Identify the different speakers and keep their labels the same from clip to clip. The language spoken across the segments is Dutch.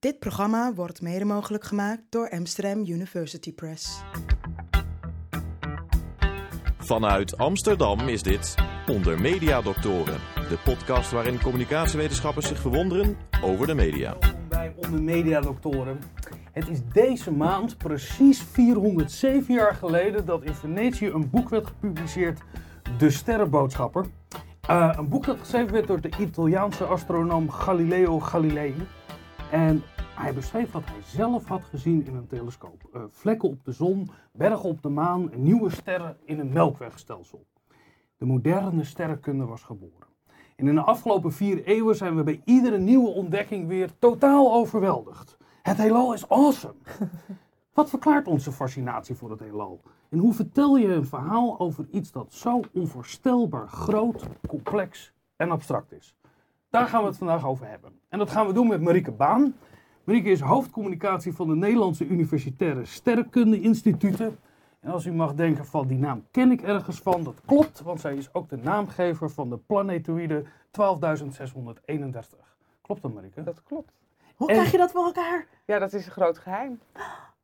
Speaker 1: Dit programma wordt mede mogelijk gemaakt door Amsterdam University Press.
Speaker 2: Vanuit Amsterdam is dit Onder Media Doctoren, de podcast waarin communicatiewetenschappers zich verwonderen over de media.
Speaker 3: Welkom bij Onder Media Doctoren. Het is deze maand precies 407 jaar geleden dat in Venetië een boek werd gepubliceerd, De Sterrenboodschapper. Uh, een boek dat geschreven werd door de Italiaanse astronoom Galileo Galilei. En hij beschreef wat hij zelf had gezien in een telescoop. Uh, vlekken op de zon, bergen op de maan en nieuwe sterren in het melkwegstelsel. De moderne sterrenkunde was geboren. En in de afgelopen vier eeuwen zijn we bij iedere nieuwe ontdekking weer totaal overweldigd. Het heelal is awesome. Wat verklaart onze fascinatie voor het heelal? En hoe vertel je een verhaal over iets dat zo onvoorstelbaar groot, complex en abstract is? Daar gaan we het vandaag over hebben. En dat gaan we doen met Marieke Baan. Marieke is hoofdcommunicatie van de Nederlandse Universitaire Sterrenkunde Instituten. En als u mag denken van die naam ken ik ergens van, dat klopt, want zij is ook de naamgever van de planetoïde 12.631. Klopt dat, Marieke?
Speaker 4: Dat klopt.
Speaker 1: Hoe
Speaker 3: En-
Speaker 1: krijg je dat voor elkaar?
Speaker 4: Ja, dat is een groot geheim.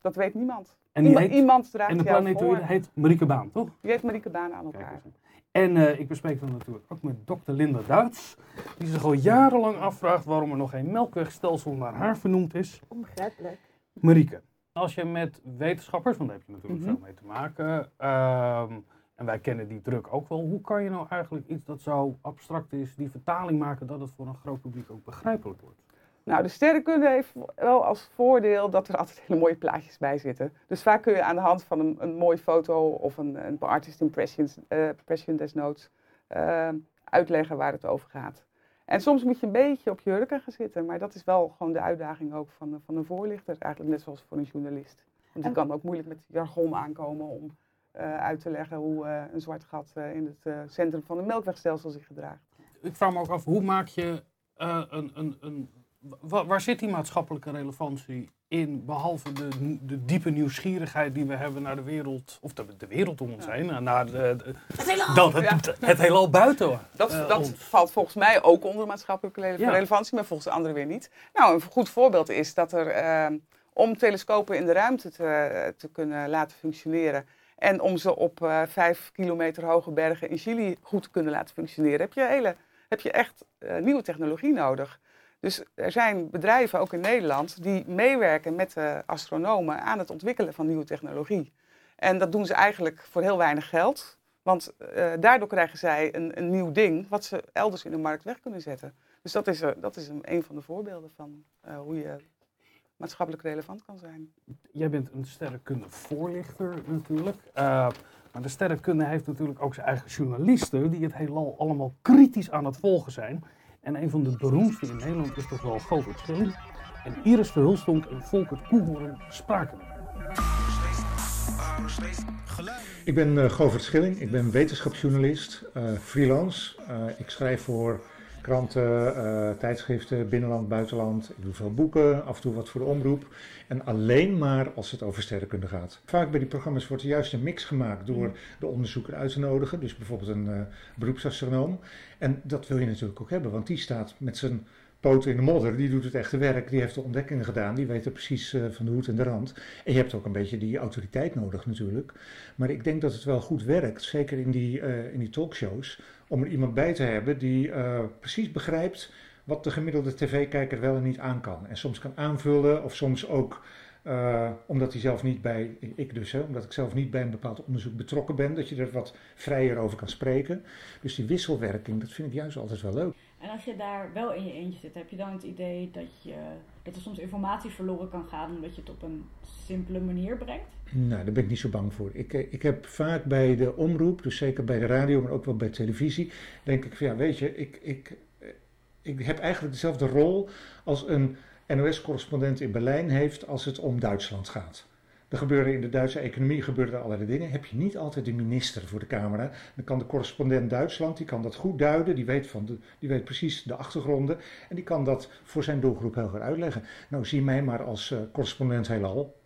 Speaker 4: Dat weet niemand.
Speaker 3: En, die
Speaker 4: Iemand,
Speaker 3: heet,
Speaker 4: iemand draagt
Speaker 3: en de planetoïde heet Marieke Baan, toch?
Speaker 4: Die heeft Marieke Baan aan
Speaker 3: Kijk
Speaker 4: elkaar.
Speaker 3: eens. En eh, ik bespreek dan natuurlijk ook met dokter Linda Duits, die zich al jarenlang afvraagt waarom er nog geen melkwegstelsel naar haar vernoemd is.
Speaker 4: Onbegrijpelijk.
Speaker 3: Marieke, als je met wetenschappers, want daar heb je natuurlijk
Speaker 4: Mhm.
Speaker 3: veel mee te maken, ehm, en wij kennen die druk ook wel, hoe kan je nou eigenlijk iets dat zo abstract is, die vertaling maken dat het voor een groot publiek ook begrijpelijk wordt?
Speaker 4: Nou, de sterrenkunde heeft wel als voordeel dat er altijd hele mooie plaatjes bij zitten. Dus vaak kun je aan de hand van een, een mooie foto of een, een artist impressions, eh, impression desnoods eh, uitleggen waar het over gaat. En soms moet je een beetje op je hurken gaan zitten, maar dat is wel gewoon de uitdaging ook van, van een voorlichter. Eigenlijk net zoals voor een journalist. Want je
Speaker 1: En-
Speaker 4: kan ook moeilijk met jargon aankomen om eh, uit te leggen hoe eh, een zwart gat eh, in het eh, centrum van het melkwegstelsel zich gedraagt.
Speaker 3: Ik vraag me ook af, hoe maak je eh, een, een, een waar zit die maatschappelijke relevantie in, behalve de, de diepe nieuwsgierigheid die we hebben naar de wereld, of de, de wereld om ons
Speaker 4: Ja.
Speaker 3: heen, naar de, de-
Speaker 1: Het heelal!
Speaker 3: dat, het, heelal buiten
Speaker 4: Dat,
Speaker 3: eh,
Speaker 4: dat valt volgens mij ook onder maatschappelijke
Speaker 3: Ja.
Speaker 4: relevantie, maar volgens de anderen weer niet. Nou, een goed voorbeeld is dat er, eh, om telescopen in de ruimte te, te kunnen laten functioneren en om ze op eh, vijf kilometer hoge bergen in Chili goed te kunnen laten functioneren, heb je, hele, heb je echt eh, nieuwe technologie nodig. Dus er zijn bedrijven, ook in Nederland, die meewerken met de astronomen aan het ontwikkelen van nieuwe technologie. En dat doen ze eigenlijk voor heel weinig geld. Want eh, daardoor krijgen zij een, een nieuw ding wat ze elders in de markt weg kunnen zetten. Dus dat is, eh, dat is een, een van de voorbeelden van eh, hoe je maatschappelijk relevant kan zijn.
Speaker 3: Jij bent een sterrenkunde voorlichter natuurlijk. Maar de sterrenkunde heeft natuurlijk ook zijn eigen journalisten die het heelal allemaal kritisch aan het volgen zijn. En een van de beroemdste in Nederland is toch wel Govert Schilling. En Iris Verhulstonk en Volkert Koehoorn spraken.
Speaker 5: Ik ben eh Govert Schilling, ik ben wetenschapsjournalist, eh, freelance. Eh, ik schrijf voor kranten, eh, tijdschriften, binnenland, buitenland. Ik doe veel boeken, af en toe wat voor de omroep. En alleen maar als het over sterrenkunde gaat. Vaak bij die programma's wordt er juist een mix gemaakt door de onderzoeker uit te nodigen. Dus bijvoorbeeld een eh, beroepsastronoom. En dat wil je natuurlijk ook hebben, want die staat met zijn in de modder. Die doet het echte werk, die heeft de ontdekkingen gedaan. Die weet er precies eh, van de hoed en de rand. En je hebt ook een beetje die autoriteit nodig natuurlijk. Maar ik denk dat het wel goed werkt, zeker in die, eh, in die talkshows, om er iemand bij te hebben die eh, precies begrijpt wat de gemiddelde tv-kijker wel en niet aan kan. En soms kan aanvullen of soms ook omdat hij zelf niet bij, ik dus, hè, omdat ik zelf niet bij een bepaald onderzoek betrokken ben, dat je er wat vrijer over kan spreken. Dus die wisselwerking, dat vind ik juist altijd wel leuk.
Speaker 6: En als je daar wel in je eentje zit, heb je dan het idee dat, je, dat er soms informatie verloren kan gaan omdat je het op een simpele manier brengt?
Speaker 5: Nou, daar ben ik niet zo bang voor. Ik, eh, ik heb vaak bij de omroep, dus zeker bij de radio, maar ook wel bij televisie, denk ik van ja, weet je, ik, ik, eh, ik heb eigenlijk dezelfde rol als een NOS-correspondent in Berlijn heeft als het om Duitsland gaat. Er gebeuren in de Duitse economie gebeuren er allerlei dingen. Heb je niet altijd de minister voor de camera. Dan kan de correspondent Duitsland, die kan dat goed duiden. Die weet, van de, die weet precies de achtergronden. En die kan dat voor zijn doelgroep heel goed uitleggen. Nou, zie mij maar als eh, correspondent heelal.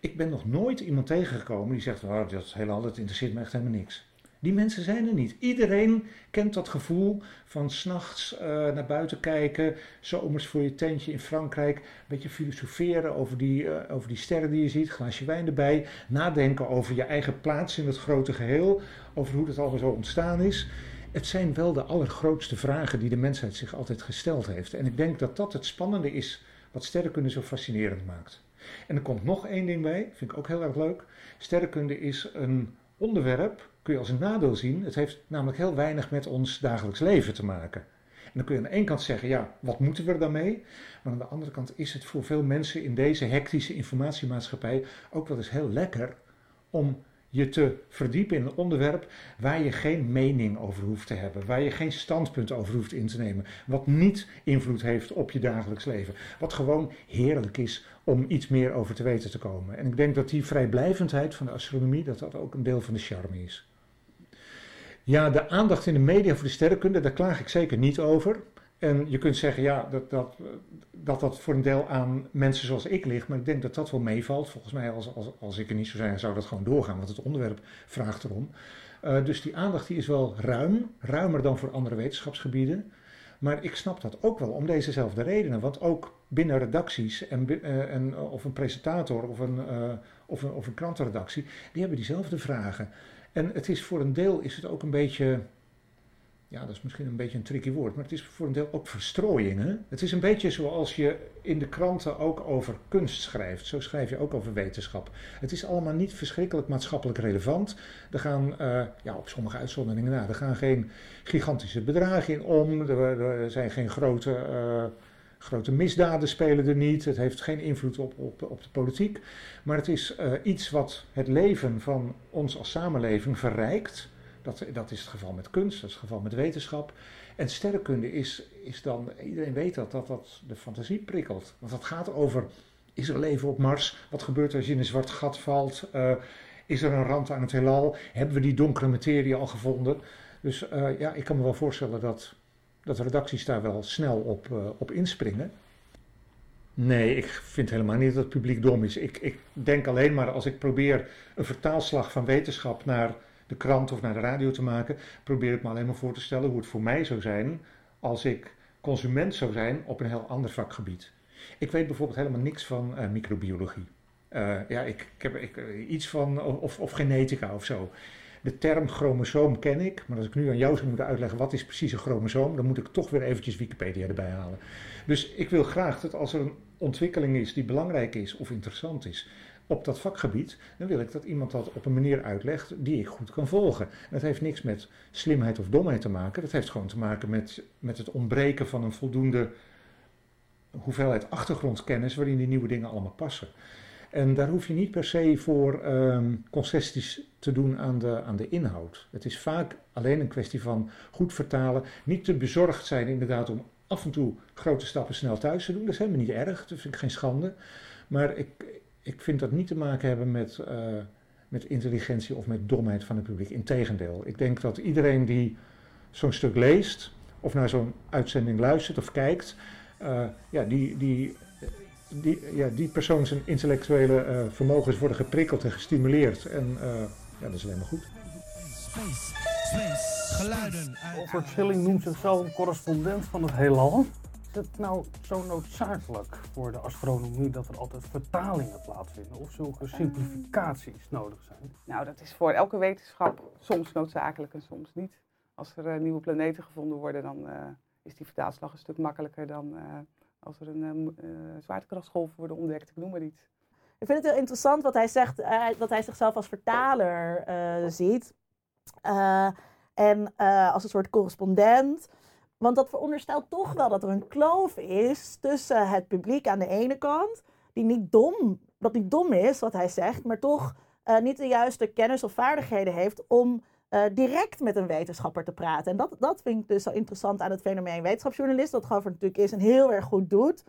Speaker 5: Ik ben nog nooit iemand tegengekomen die zegt, oh, dat heelal, dat interesseert me echt helemaal niks. Die mensen zijn er niet. Iedereen kent dat gevoel van s'nachts uh, naar buiten kijken, zomers voor je tentje in Frankrijk, een beetje filosoferen over die, uh, over die sterren die je ziet, glaasje wijn erbij, nadenken over je eigen plaats in het grote geheel, over hoe dat allemaal zo ontstaan is. Het zijn wel de allergrootste vragen die de mensheid zich altijd gesteld heeft. En ik denk dat dat het spannende is wat sterrenkunde zo fascinerend maakt. En er komt nog één ding bij, vind ik ook heel erg leuk. Sterrenkunde is een onderwerp, kun je als een nadeel zien. Het heeft namelijk heel weinig met ons dagelijks leven te maken. En dan kun je aan de ene kant zeggen, ja, wat moeten we daarmee? Maar aan de andere kant is het voor veel mensen in deze hectische informatiemaatschappij ook wel eens heel lekker om je te verdiepen in een onderwerp waar je geen mening over hoeft te hebben, waar je geen standpunt over hoeft in te nemen, wat niet invloed heeft op je dagelijks leven, wat gewoon heerlijk is om iets meer over te weten te komen. En ik denk dat die vrijblijvendheid van de astronomie, dat dat ook een deel van de charme is. Ja, de aandacht in de media voor de sterrenkunde, daar klaag ik zeker niet over. En je kunt zeggen, ja, dat dat, dat dat voor een deel aan mensen zoals ik ligt, maar ik denk dat dat wel meevalt. Volgens mij, als, als, als ik er niet zou zijn, zou dat gewoon doorgaan, want het onderwerp vraagt erom. Uh, dus die aandacht die is wel ruim, ruimer dan voor andere wetenschapsgebieden. Maar ik snap dat ook wel om dezezelfde redenen. Want ook binnen redacties, en, uh, en, of een presentator of een, uh, of, een, of een krantenredactie, die hebben diezelfde vragen. En het is voor een deel is het ook een beetje ja, dat is misschien een beetje een tricky woord, maar het is voor een deel ook verstrooiing. Hè? Het is een beetje zoals je in de kranten ook over kunst schrijft. Zo schrijf je ook over wetenschap. Het is allemaal niet verschrikkelijk maatschappelijk relevant. Er gaan, ja, op sommige uitzonderingen na, er gaan geen gigantische bedragen in om. Er, zijn geen grote, grote misdaden spelen er niet. Het heeft geen invloed op, op, op de politiek. Maar het is uh, iets wat het leven van ons als samenleving verrijkt dat, dat is het geval met kunst, dat is het geval met wetenschap. En sterrenkunde is, is dan, iedereen weet dat, dat dat de fantasie prikkelt. Want het gaat over, is er leven op Mars? Wat gebeurt als je in een zwart gat valt? Uh, is er een rand aan het heelal? Hebben we die donkere materie al gevonden? Dus uh, ja, ik kan me wel voorstellen dat, dat redacties daar wel snel op, uh, op inspringen. Nee, ik vind helemaal niet dat het publiek dom is. Ik, ik denk alleen maar als ik probeer een vertaalslag van wetenschap naar de krant of naar de radio te maken, probeer ik me alleen maar voor te stellen hoe het voor mij zou zijn als ik consument zou zijn op een heel ander vakgebied. Ik weet bijvoorbeeld helemaal niks van uh, microbiologie. Uh, ja, ik, ik heb iets van, of, of genetica of zo. De term chromosoom ken ik, maar als ik nu aan jou zou moeten uitleggen wat is precies een chromosoom, dan moet ik toch weer eventjes Wikipedia erbij halen. Dus ik wil graag dat als er een ontwikkeling is die belangrijk is of interessant is, op dat vakgebied, dan wil ik dat iemand dat op een manier uitlegt die ik goed kan volgen. dat heeft niks met slimheid of domheid te maken. Dat heeft gewoon te maken met, met het ontbreken van een voldoende hoeveelheid achtergrondkennis waarin die nieuwe dingen allemaal passen. En daar hoef je niet per se voor um, concessies te doen aan de, aan de inhoud. Het is vaak alleen een kwestie van goed vertalen, niet te bezorgd zijn inderdaad om af en toe grote stappen snel thuis te doen. Dat is helemaal niet erg, dat vind ik geen schande. Maar ik, ik vind dat niet te maken hebben met, uh, met intelligentie of met domheid van het publiek. Integendeel, ik denk dat iedereen die zo'n stuk leest, of naar zo'n uitzending luistert of kijkt, uh, ja, die, die, die, ja, die persoon zijn intellectuele uh, vermogens worden geprikkeld en gestimuleerd. En ja, dat is alleen maar goed. Space,
Speaker 3: space, geluiden. Robert Schilling noemt zichzelf een correspondent van het heelal. Is het nou zo noodzakelijk voor de astronomie dat er altijd vertalingen plaatsvinden of zulke simplificaties nodig zijn?
Speaker 4: Nou, dat is voor elke wetenschap soms noodzakelijk en soms niet. Als er uh, nieuwe planeten gevonden worden, dan uh, is die vertaalslag een stuk makkelijker dan uh, als er een zwaartekrachtsgolf worden ontdekt, ik noem maar iets.
Speaker 7: Ik vind het heel interessant wat hij zegt, dat hij zichzelf als vertaler ziet. en als een soort correspondent. Want dat veronderstelt toch wel dat er een kloof is tussen het publiek aan de ene kant, die niet dom, dat niet dom is wat hij zegt, maar toch uh, niet de juiste kennis of vaardigheden heeft om uh, direct met een wetenschapper te praten. En dat, dat vind ik dus zo interessant aan het fenomeen wetenschapsjournalist, dat Govert natuurlijk is en heel erg goed doet.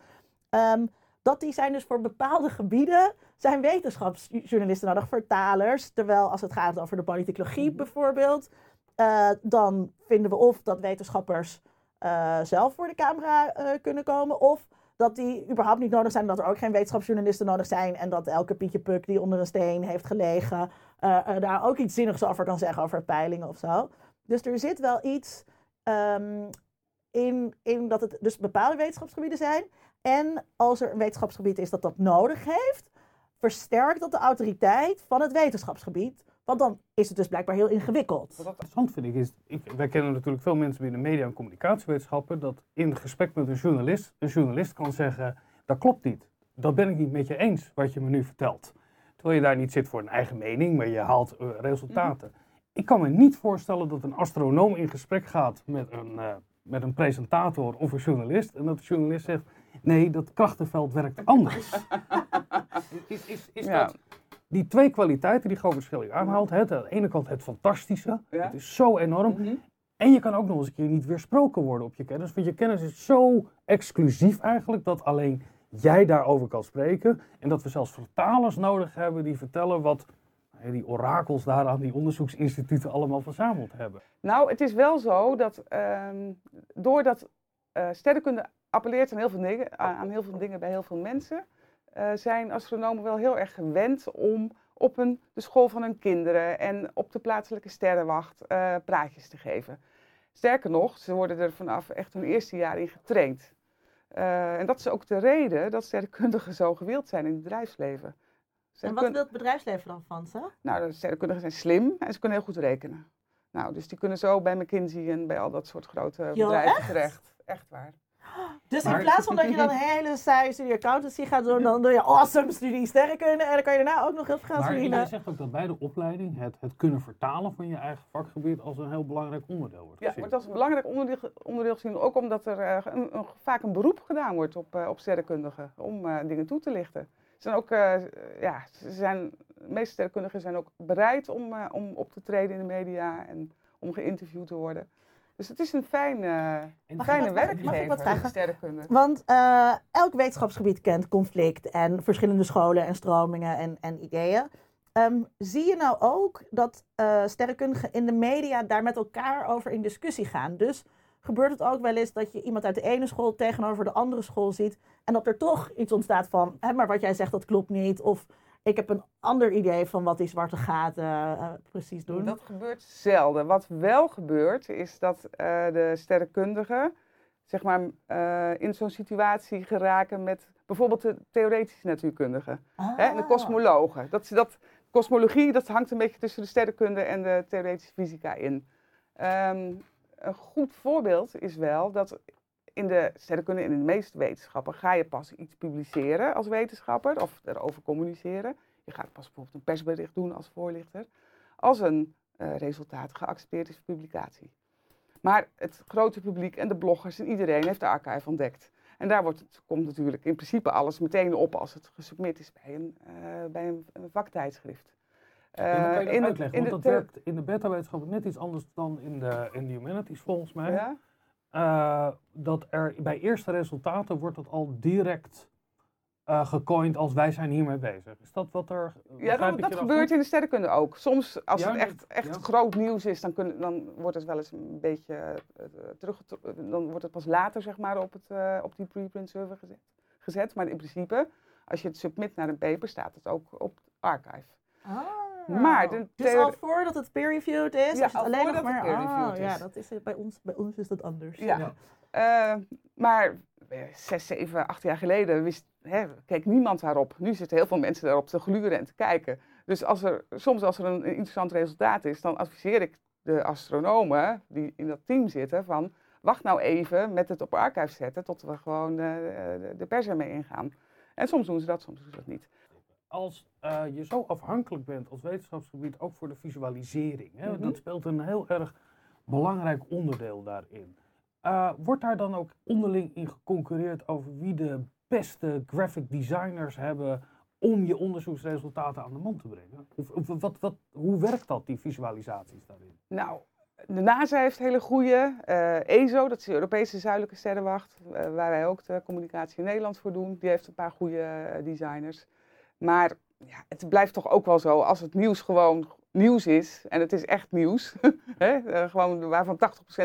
Speaker 7: Um, dat die zijn dus voor bepaalde gebieden zijn wetenschapsjournalisten nodig, vertalers. Terwijl als het gaat over de politicologie bijvoorbeeld, uh, dan vinden we of dat wetenschappers uh, zelf voor de camera kunnen komen. Of dat die überhaupt niet nodig zijn. Dat er ook geen wetenschapsjournalisten nodig zijn. En dat elke Pietje Puk die onder een steen heeft gelegen, eh, daar ook iets zinnigs over kan zeggen over peilingen of zo. Dus er zit wel iets ehm, in, in dat het dus bepaalde wetenschapsgebieden zijn. En als er een wetenschapsgebied is dat dat nodig heeft, versterkt dat de autoriteit van het wetenschapsgebied. Want dan is het dus blijkbaar heel ingewikkeld.
Speaker 3: Wat interessant vind ik is, ik, wij kennen natuurlijk veel mensen binnen media en communicatiewetenschappen, dat in gesprek met een journalist, een journalist kan zeggen, dat klopt niet. Dat ben ik niet met je eens, wat je me nu vertelt. Terwijl je daar niet zit voor een eigen mening, maar je haalt uh, resultaten. Ik kan me niet voorstellen dat een astronoom in gesprek gaat met een, uh, met een presentator of een journalist. En dat de journalist zegt, nee, dat krachtenveld werkt anders. is is, is
Speaker 4: Ja.
Speaker 3: dat die twee kwaliteiten die Govert Schilling aanhaalt. Hè, aan de ene kant het fantastische.
Speaker 4: Ja.
Speaker 3: Het is zo enorm.
Speaker 4: Mhm.
Speaker 3: En je kan ook nog eens een keer niet weersproken worden op je kennis. Want je kennis is zo exclusief eigenlijk dat alleen jij daarover kan spreken. En dat we zelfs vertalers nodig hebben die vertellen wat eh, die orakels daar aan die onderzoeksinstituten allemaal verzameld hebben.
Speaker 4: Nou, het is wel zo dat ehm, doordat eh, sterrenkunde appelleert aan heel, veel dingen, aan heel veel dingen bij heel veel mensen, eh, zijn astronomen wel heel erg gewend om op een, de school van hun kinderen en op de plaatselijke sterrenwacht eh, praatjes te geven. Sterker nog, ze worden er vanaf echt hun eerste jaar in getraind. Eh, en dat is ook de reden dat sterrenkundigen zo gewild zijn in het bedrijfsleven.
Speaker 7: En wat wil het bedrijfsleven dan van ze?
Speaker 4: nou, de sterrenkundigen zijn slim en ze kunnen heel goed rekenen. Nou, dus die kunnen zo bij McKinsey en bij al dat soort grote
Speaker 7: Jo,
Speaker 4: bedrijven
Speaker 7: echt?
Speaker 4: terecht. Echt waar.
Speaker 7: Dus
Speaker 3: Maar-
Speaker 7: in plaats van dat je dan een hele saaie studie accountancy gaat doen, dan doe je awesome studie sterrenkunde en dan kan je daarna ook nog heel veel gaan
Speaker 3: Maar
Speaker 7: verdienen.
Speaker 3: je zegt ook dat bij de opleiding het, het kunnen vertalen van je eigen vakgebied als een heel belangrijk onderdeel wordt
Speaker 4: Ja,
Speaker 3: gezien.
Speaker 4: wordt als een belangrijk onderdeel, onderdeel gezien. Ook omdat er eh, een, een- vaak een beroep gedaan wordt op, eh, op sterrenkundigen om eh, dingen toe te lichten. Ze zijn ook, eh, ja, ze zijn, de meeste sterrenkundigen zijn ook bereid om, eh, om op te treden in de media en om geïnterviewd te worden. Dus het is een fijne,
Speaker 3: En-
Speaker 7: Mag ik
Speaker 4: fijne
Speaker 7: mag
Speaker 4: werkgever, sterrenkunde.
Speaker 7: Want eh, elk wetenschapsgebied kent conflict en verschillende scholen en stromingen en, en ideeën. Ehm, zie je nou ook dat eh, sterrenkundigen in de media daar met elkaar over in discussie gaan? Dus gebeurt het ook wel eens dat je iemand uit de ene school tegenover de andere school ziet en dat er toch iets ontstaat van, hè, maar wat jij zegt dat klopt niet, of ik heb een ander idee van wat die zwarte gaten eh, precies doen.
Speaker 4: Dat gebeurt zelden. Wat wel gebeurt, is dat eh, de sterrenkundigen zeg maar, in zo'n situatie geraken met bijvoorbeeld de theoretische natuurkundigen hè, en de
Speaker 7: Ah.
Speaker 4: kosmologen. Dat, dat, kosmologie dat hangt een beetje tussen de sterrenkunde en de theoretische fysica in. Ehm, een goed voorbeeld is wel dat in de sterrenkunde in de meeste wetenschappen ga je pas iets publiceren als wetenschapper of erover communiceren. Je gaat pas bijvoorbeeld een persbericht doen als voorlichter als een eh, resultaat geaccepteerd is voor publicatie. Maar het grote publiek en de bloggers en iedereen heeft de archive ontdekt. En daar wordt het, komt natuurlijk in principe alles meteen op als het gesubmit is bij een, eh, bij een, een vaktijdschrift. Eh,
Speaker 3: dat
Speaker 4: in de- in
Speaker 3: want dat
Speaker 4: de
Speaker 3: werkt in de beta-wetenschap net iets anders dan in de, in de humanities volgens mij.
Speaker 4: Ja?
Speaker 3: Eh, dat er bij eerste resultaten wordt het al direct eh gecoind als wij zijn hiermee bezig. Is dat wat er...
Speaker 4: Ja, dat, dat gebeurt
Speaker 3: goed?
Speaker 4: in de sterrenkunde ook. Soms, als
Speaker 3: Ja,
Speaker 4: het echt, echt
Speaker 3: ja.
Speaker 4: groot nieuws is, dan, kun, dan wordt het wel eens een beetje uh, terug. Dan wordt het pas later, zeg maar, op, het, uh, op die preprint server gezet, gezet. Maar in principe, als je het submit naar een paper, staat het ook op het archive.
Speaker 7: Ah.
Speaker 4: Maar de
Speaker 7: dus al voordat het peer-reviewed is,
Speaker 4: Ja,
Speaker 7: is het
Speaker 4: al
Speaker 7: alleen nog maar...
Speaker 4: peer-reviewed
Speaker 7: oh, ja, dat is, bij, ons, bij ons is dat anders.
Speaker 4: Ja. Uh, maar eh, zes, zeven, acht jaar geleden wist, hè, keek niemand daarop. Nu zitten heel veel mensen daarop te gluren en te kijken. Dus als er, soms als er een, een interessant resultaat is, dan adviseer ik de astronomen die in dat team zitten van... wacht nou even met het op archive zetten tot we gewoon uh, de, de pers ermee ingaan. En soms doen ze dat, soms doen ze dat niet.
Speaker 3: Als uh, je zo afhankelijk bent als wetenschapsgebied, ook voor de visualisering, hè,
Speaker 4: Mm -hmm.
Speaker 3: dat speelt een heel erg belangrijk onderdeel daarin. Uh, wordt daar dan ook onderling in geconcurreerd over wie de beste graphic designers hebben om je onderzoeksresultaten aan de man te brengen? Of, of wat, wat, hoe werkt dat, die visualisaties daarin?
Speaker 4: Nou, de NASA heeft hele goede. Uh, ESO, dat is de Europese Zuidelijke Sterrenwacht, uh, waar wij ook de communicatie in Nederland voor doen, die heeft een paar goede uh, designers. Maar ja, het blijft toch ook wel zo, als het nieuws gewoon nieuws is, en het is echt nieuws, hè, uh, gewoon waarvan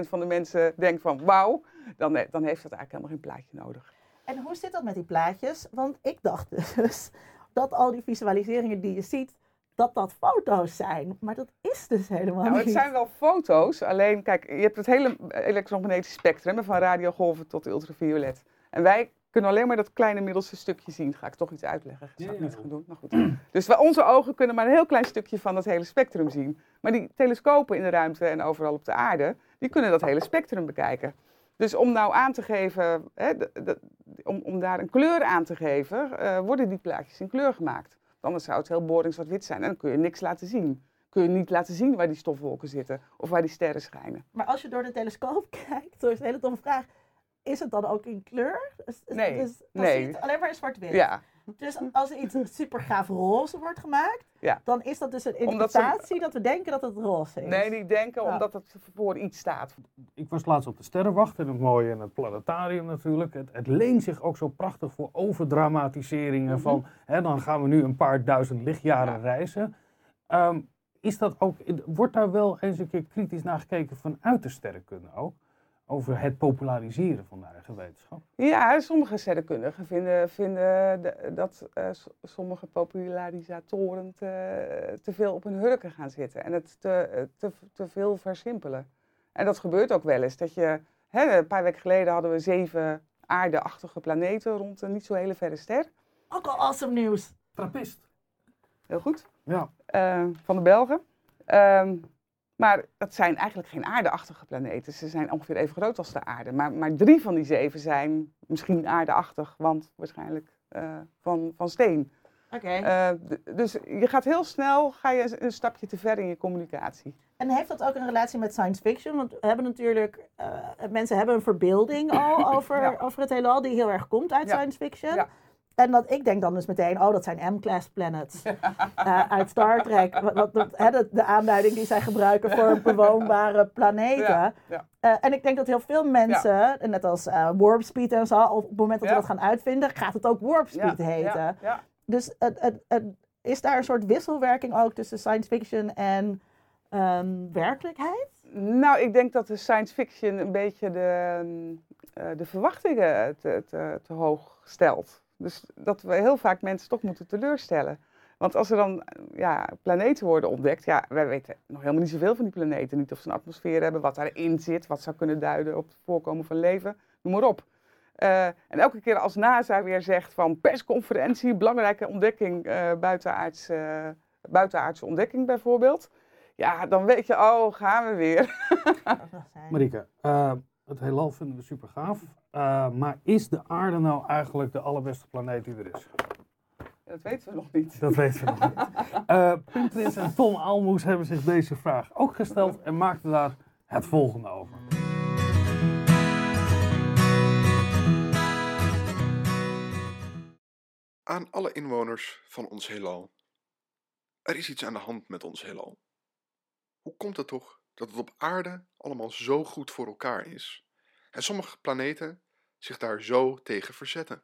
Speaker 4: 80% van de mensen denkt van wauw, dan, dan heeft dat eigenlijk helemaal geen plaatje nodig.
Speaker 7: En hoe zit dat met die plaatjes? Want ik dacht dus dat al die visualiseringen die je ziet, dat dat foto's zijn. Maar dat is dus helemaal
Speaker 4: Nou,
Speaker 7: niet.
Speaker 4: het zijn wel foto's, alleen kijk, je hebt het hele elektromagnetisch spectrum, van radiogolven tot ultraviolet. En wij kunnen alleen maar dat kleine middelste stukje zien. Ga ik toch iets uitleggen? Dat zou ik niet gaan doen. Maar goed. Dus onze ogen kunnen maar een heel klein stukje van dat hele spectrum zien. Maar die telescopen in de ruimte en overal op de aarde, die kunnen dat hele spectrum bekijken. Dus om nou aan te geven, hè, de- de- om, om daar een kleur aan te geven, eh, worden die plaatjes in kleur gemaakt. Want Anders zou het heel boring zwart-wit zijn en dan kun je niks laten zien. Kun je niet laten zien waar die stofwolken zitten of waar die sterren schijnen.
Speaker 7: Maar als je door de telescoop kijkt, dat is een hele domme vraag. Is het dan ook in kleur? Dus,
Speaker 4: Nee,
Speaker 7: Dus, dan
Speaker 4: nee.
Speaker 7: zie je het alleen maar in zwart-wit.
Speaker 4: Ja,
Speaker 7: Dus als er iets super gaaf roze wordt gemaakt,
Speaker 4: Ja.
Speaker 7: dan is dat dus een
Speaker 4: ze-
Speaker 7: interpretatie dat we denken dat het roze is.
Speaker 4: nee, die denken
Speaker 7: Ja.
Speaker 4: omdat het voor iets staat.
Speaker 3: Ik was laatst op de Sterrenwacht en het mooie en het planetarium natuurlijk. Het, het leent zich ook zo prachtig voor overdramatiseringen van... Hè, dan gaan we nu een paar duizend lichtjaren
Speaker 4: Ja.
Speaker 3: reizen. Ehm, is dat ook, wordt daar wel eens een keer kritisch naar gekeken vanuit de sterrenkunde ook? Over het populariseren van de eigen wetenschap?
Speaker 4: Ja, sommige sterrenkundigen vinden, vinden de- dat eh, sommige popularisatoren te, te veel op hun hurken gaan zitten en het te, eh, te, te veel versimpelen. En dat gebeurt ook wel eens. Dat je, hè, een paar weken geleden hadden we zeven aardeachtige planeten rond een niet zo hele verre ster.
Speaker 7: Ook al awesome nieuws.
Speaker 3: Trappist.
Speaker 4: Heel goed.
Speaker 3: Ja.
Speaker 4: eh, van de Belgen. Ehm, maar dat zijn eigenlijk geen aardeachtige planeten. Ze zijn ongeveer even groot als de aarde. Maar, maar drie van die zeven zijn misschien aardeachtig, want waarschijnlijk eh, van, van steen.
Speaker 7: Oké.
Speaker 4: Eh, dus je gaat heel snel ga je een stapje te ver in je communicatie.
Speaker 7: En heeft dat ook een relatie met science fiction? Want we hebben natuurlijk, eh, mensen hebben een verbeelding al over,
Speaker 4: Ja.
Speaker 7: over het heelal, die heel erg komt uit
Speaker 4: Ja.
Speaker 7: science fiction.
Speaker 4: Ja.
Speaker 7: En dat ik denk dan dus meteen, oh, dat zijn M-class planets eh, uit Star Trek. Wat, wat, wat- hè, de, de aanduiding die zij gebruiken voor bewoonbare planeten.
Speaker 4: Ja, ja.
Speaker 7: Eh, en ik denk dat heel veel mensen, net als eh, warp speed en zo, op het moment dat we dat gaan uitvinden, gaat het ook warp speed heten. Dus is daar een soort wisselwerking ook tussen science fiction en ehm, werkelijkheid?
Speaker 4: Nou, ik denk dat de science fiction een beetje de, de verwachtingen te, te, te hoog stelt. Dus dat we heel vaak mensen toch moeten teleurstellen. Want als er dan ja, planeten worden ontdekt, ja, wij weten nog helemaal niet zoveel van die planeten. Niet of ze een atmosfeer hebben, wat daarin zit, wat zou kunnen duiden op het voorkomen van leven, noem maar op. Eh, en elke keer als NASA weer zegt van persconferentie, belangrijke ontdekking, eh buitenaards, eh, buitenaardse ontdekking bijvoorbeeld. Ja, dan weet je, oh, gaan we weer.
Speaker 3: Marieke, eh, het heelal vinden we super gaaf. Eh, maar is de aarde nou eigenlijk de allerbeste planeet die er is?
Speaker 4: Dat weten we nog niet.
Speaker 3: Dat weten we nog niet. Eh, Prins en Tom Almoes hebben zich deze vraag ook gesteld en maakten daar het volgende over.
Speaker 8: Aan alle inwoners van ons heelal. Er is iets aan de hand met ons heelal. Hoe komt het toch dat het op aarde allemaal zo goed voor elkaar is en sommige planeten zich daar zo tegen verzetten?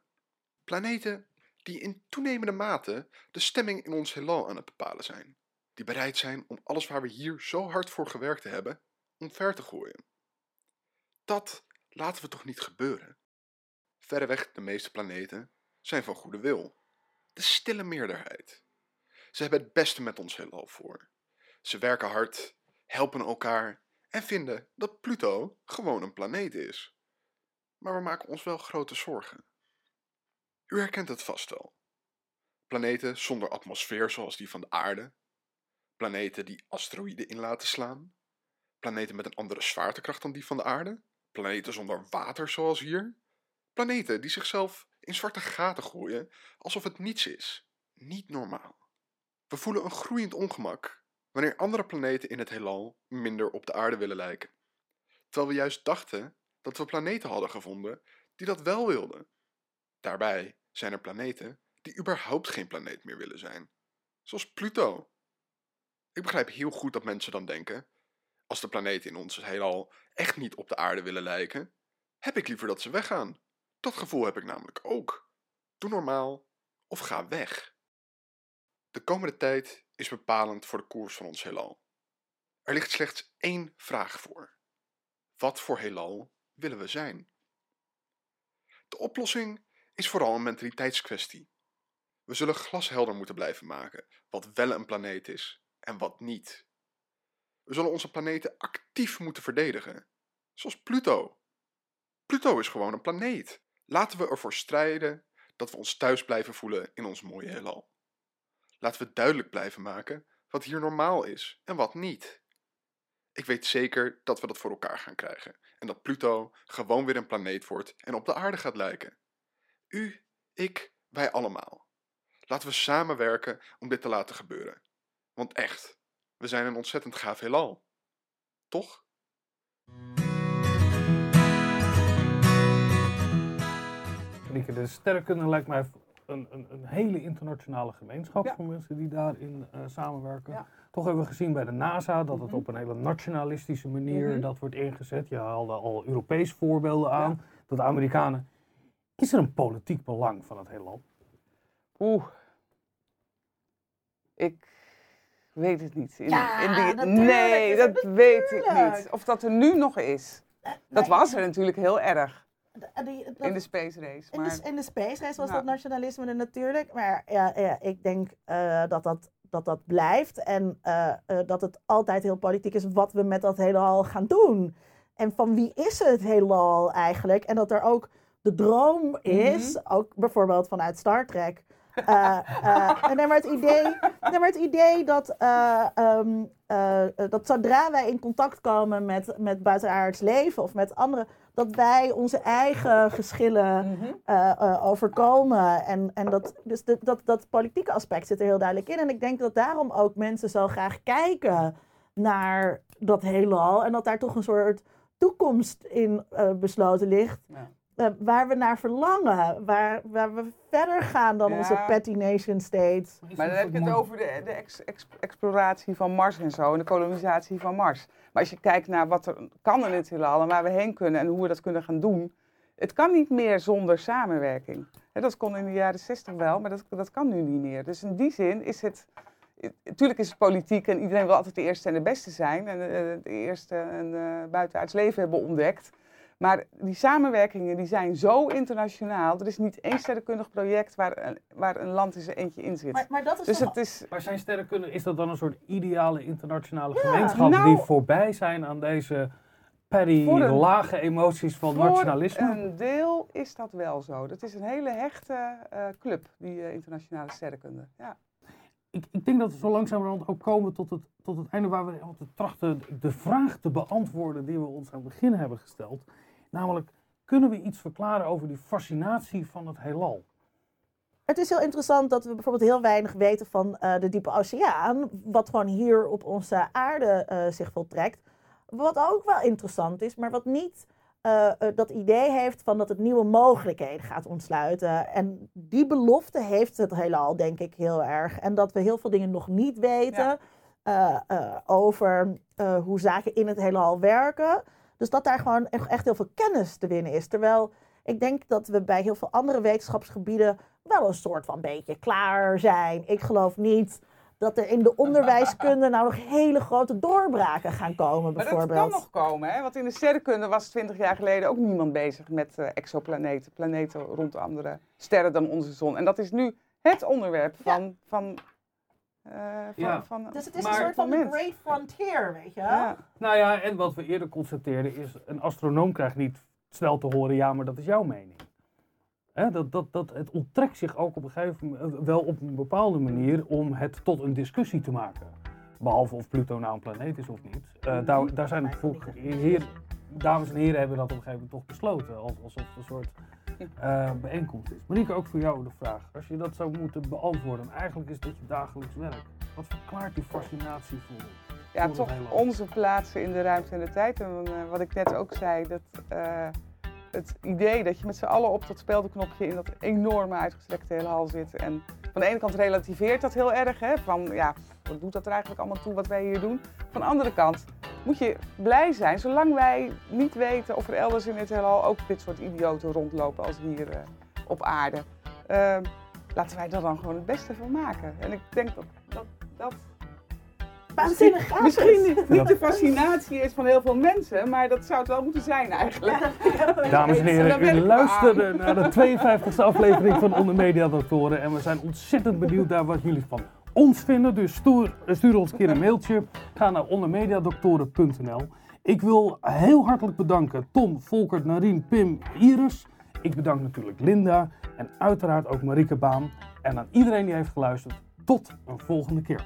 Speaker 8: Planeten die in toenemende mate de stemming in ons heelal aan het bepalen zijn, die bereid zijn om alles waar we hier zo hard voor gewerkt hebben, omver te gooien. Dat laten we toch niet gebeuren? Verreweg de meeste planeten zijn van goede wil. De stille meerderheid. Ze hebben het beste met ons heelal voor. Ze werken hard, helpen elkaar en vinden dat Pluto gewoon een planeet is. Maar we maken ons wel grote zorgen. U herkent het vast wel. Planeten zonder atmosfeer zoals die van de aarde. Planeten die asteroïden in laten slaan. Planeten met een andere zwaartekracht dan die van de aarde. Planeten zonder water zoals hier. Planeten die zichzelf in zwarte gaten gooien alsof het niets is. Niet normaal. We voelen een groeiend ongemak wanneer andere planeten in het heelal minder op de aarde willen lijken. Terwijl we juist dachten dat we planeten hadden gevonden die dat wel wilden. Daarbij zijn er planeten die überhaupt geen planeet meer willen zijn, zoals Pluto. Ik begrijp heel goed dat mensen dan denken: als de planeten in ons heelal echt niet op de aarde willen lijken, heb ik liever dat ze weggaan. Dat gevoel heb ik namelijk ook. Doe normaal of ga weg. De komende tijd is bepalend voor de koers van ons heelal. Er ligt slechts één vraag voor. Wat voor heelal willen we zijn? De oplossing is vooral een mentaliteitskwestie. We zullen glashelder moeten blijven maken wat wel een planeet is en wat niet. We zullen onze planeten actief moeten verdedigen, zoals Pluto. Pluto is gewoon een planeet. Laten we ervoor strijden dat we ons thuis blijven voelen in ons mooie heelal. Laten we duidelijk blijven maken wat hier normaal is en wat niet. Ik weet zeker dat we dat voor elkaar gaan krijgen en dat Pluto gewoon weer een planeet wordt en op de aarde gaat lijken. U, ik, wij allemaal. Laten we samenwerken om dit te laten gebeuren. Want echt, we zijn een ontzettend gaaf heelal. Toch?
Speaker 3: De sterrenkunde lijkt mij een, een, een hele internationale gemeenschap
Speaker 4: Ja.
Speaker 3: voor mensen die daarin eh, samenwerken.
Speaker 4: Ja.
Speaker 3: Toch hebben we gezien bij de NASA dat het
Speaker 4: Mhm.
Speaker 3: op een hele nationalistische manier
Speaker 4: Mhm.
Speaker 3: dat wordt ingezet. Je haalde al Europees voorbeelden aan. Dat de Amerikanen. Is er een politiek belang van het heelal?
Speaker 4: Oeh. Ik weet het niet. In,
Speaker 7: Ja,
Speaker 4: in die, nee, dat weet ik niet. Of dat er nu nog is. Dat was er natuurlijk heel erg
Speaker 7: dat-
Speaker 4: in de space race.
Speaker 7: In
Speaker 4: Maar
Speaker 7: de, in de space race was
Speaker 4: Ja.
Speaker 7: dat nationalisme er natuurlijk. Maar ja, ja, ik denk eh, dat, dat, dat dat blijft. En eh, eh, dat het altijd heel politiek is wat we met dat heelal gaan doen. En van wie is het heelal eigenlijk? En dat er ook de droom is, ook bijvoorbeeld vanuit Star Trek. Eh, en dan maar het idee, nee, maar het idee dat, eh, ehm, eh, eh, dat zodra wij in contact komen met, met buitenaards leven of met anderen, dat wij onze eigen geschillen
Speaker 4: Mhm.
Speaker 7: overkomen. En, en dat, dus de, dat, dat politieke aspect zit er heel duidelijk in. En ik denk dat daarom ook mensen zo graag kijken naar dat heelal. En dat daar toch een soort toekomst in besloten ligt.
Speaker 4: Ja.
Speaker 7: Eh, waar we naar verlangen. Waar, waar we verder gaan dan
Speaker 4: Ja.
Speaker 7: onze petty nation states.
Speaker 4: Maar dan heb je het over de, de ex- ex- exploratie van Mars en zo, en de kolonisatie van Mars. Maar als je kijkt naar wat er kan in het heelal en waar we heen kunnen en hoe we dat kunnen gaan doen, het kan niet meer zonder samenwerking. Hè, dat kon in de jaren 60 wel, maar dat, dat kan nu niet meer. Dus in die zin is het, natuurlijk is het politiek en iedereen wil altijd de eerste en de beste zijn en eh, de eerste en uh, buitenaards leven hebben ontdekt. Maar die samenwerkingen die zijn zo internationaal. Er is niet één sterrenkundig project waar, een- waar een land eens eentje in zit.
Speaker 7: Maar, maar dat is
Speaker 4: Dus
Speaker 7: toch-
Speaker 4: het is.
Speaker 3: Maar zijn sterrenkunde, is dat dan een soort ideale internationale
Speaker 7: Ja,
Speaker 3: gemeenschap
Speaker 4: nou-
Speaker 3: die voorbij zijn aan deze
Speaker 4: een-
Speaker 3: lage emoties van
Speaker 4: Voor
Speaker 3: nationalisme?
Speaker 4: een deel is dat wel zo. Dat is een hele hechte eh, club, die eh, internationale sterrenkunde. Ja.
Speaker 3: ik, ik denk dat we zo langzamerhand ook komen tot het, tot het einde waar we trachten de vraag te beantwoorden die we ons aan het begin hebben gesteld. Namelijk, kunnen we iets verklaren over die fascinatie van het heelal?
Speaker 7: Het is heel interessant dat we bijvoorbeeld heel weinig weten van eh, de diepe oceaan, wat gewoon hier op onze aarde eh, zich voltrekt. Wat ook wel interessant is, maar wat niet eh, dat idee heeft van dat het nieuwe mogelijkheden gaat ontsluiten. En die belofte heeft het heelal, denk ik, heel erg. En dat we heel veel dingen nog niet weten over hoe zaken in het heelal werken. Dus dat daar gewoon echt, heel veel kennis te winnen is. Terwijl ik denk dat we bij heel veel andere wetenschapsgebieden wel een soort van beetje klaar zijn. Ik geloof niet dat er in de onderwijskunde nou nog hele grote doorbraken gaan komen,
Speaker 4: Maar dat
Speaker 7: bijvoorbeeld.
Speaker 4: kan nog komen, hè? want in de sterrenkunde was 20 jaar geleden ook niemand bezig met eh, exoplaneten, planeten rond andere sterren dan onze zon. En dat is nu het onderwerp van, van, eh, van,
Speaker 3: Ja.
Speaker 4: van
Speaker 7: Dus het is
Speaker 3: Maar-
Speaker 7: een soort van
Speaker 4: moment.
Speaker 7: great frontier, weet je wel?
Speaker 4: Ja.
Speaker 3: Nou ja, en wat we eerder constateerden is, een astronoom krijgt niet snel te horen, ja, maar dat is jouw mening. Hè, dat, dat, dat, het onttrekt zich ook op een gegeven moment, wel op een bepaalde manier, om het tot een discussie te maken. Behalve of Pluto nou een planeet is of niet. Eh, daar, daar zijn voor, heer, dames en heren hebben dat op een gegeven moment toch besloten, als- alsof het een soort eh, bijeenkomst is. Marieke, ook voor jou de vraag. Als je dat zou moeten beantwoorden, en eigenlijk is dit je dagelijks werk. Wat verklaart die fascinatie voor
Speaker 4: ja,
Speaker 3: voor
Speaker 4: toch onze plaatsen in de ruimte en de tijd. En eh, wat ik net ook zei, dat eh, het idee dat je met z'n allen op dat speldenknopje in dat enorme uitgestrekte heelal zit. En van de ene kant relativeert dat heel erg, hè, van ja, wat doet dat er eigenlijk allemaal toe wat wij hier doen. Van de andere kant moet je blij zijn, zolang wij niet weten of er elders in het heelal ook dit soort idioten rondlopen als hier eh, op aarde. Eh, laten wij er dan gewoon het beste van maken. En ik denk dat, dat, dat
Speaker 7: Waanzinnig gaaf
Speaker 4: Misschien
Speaker 7: is.
Speaker 4: niet, niet de fascinatie is van heel veel mensen, maar dat zou het wel moeten zijn eigenlijk.
Speaker 3: Dames en heren, u
Speaker 4: we
Speaker 3: luisterde naar de 52e aflevering van Onder Media Doctoren. En we zijn ontzettend benieuwd naar wat jullie van ons vinden. Dus stuur, stuur ons een keer een mailtje. Ga naar ondermediadoktoren.nl. Ik wil heel hartelijk bedanken Tom, Volkert, Narien, Pim, Iris. Ik bedank natuurlijk Linda en uiteraard ook Marike Baan. En aan iedereen die heeft geluisterd, tot een volgende keer.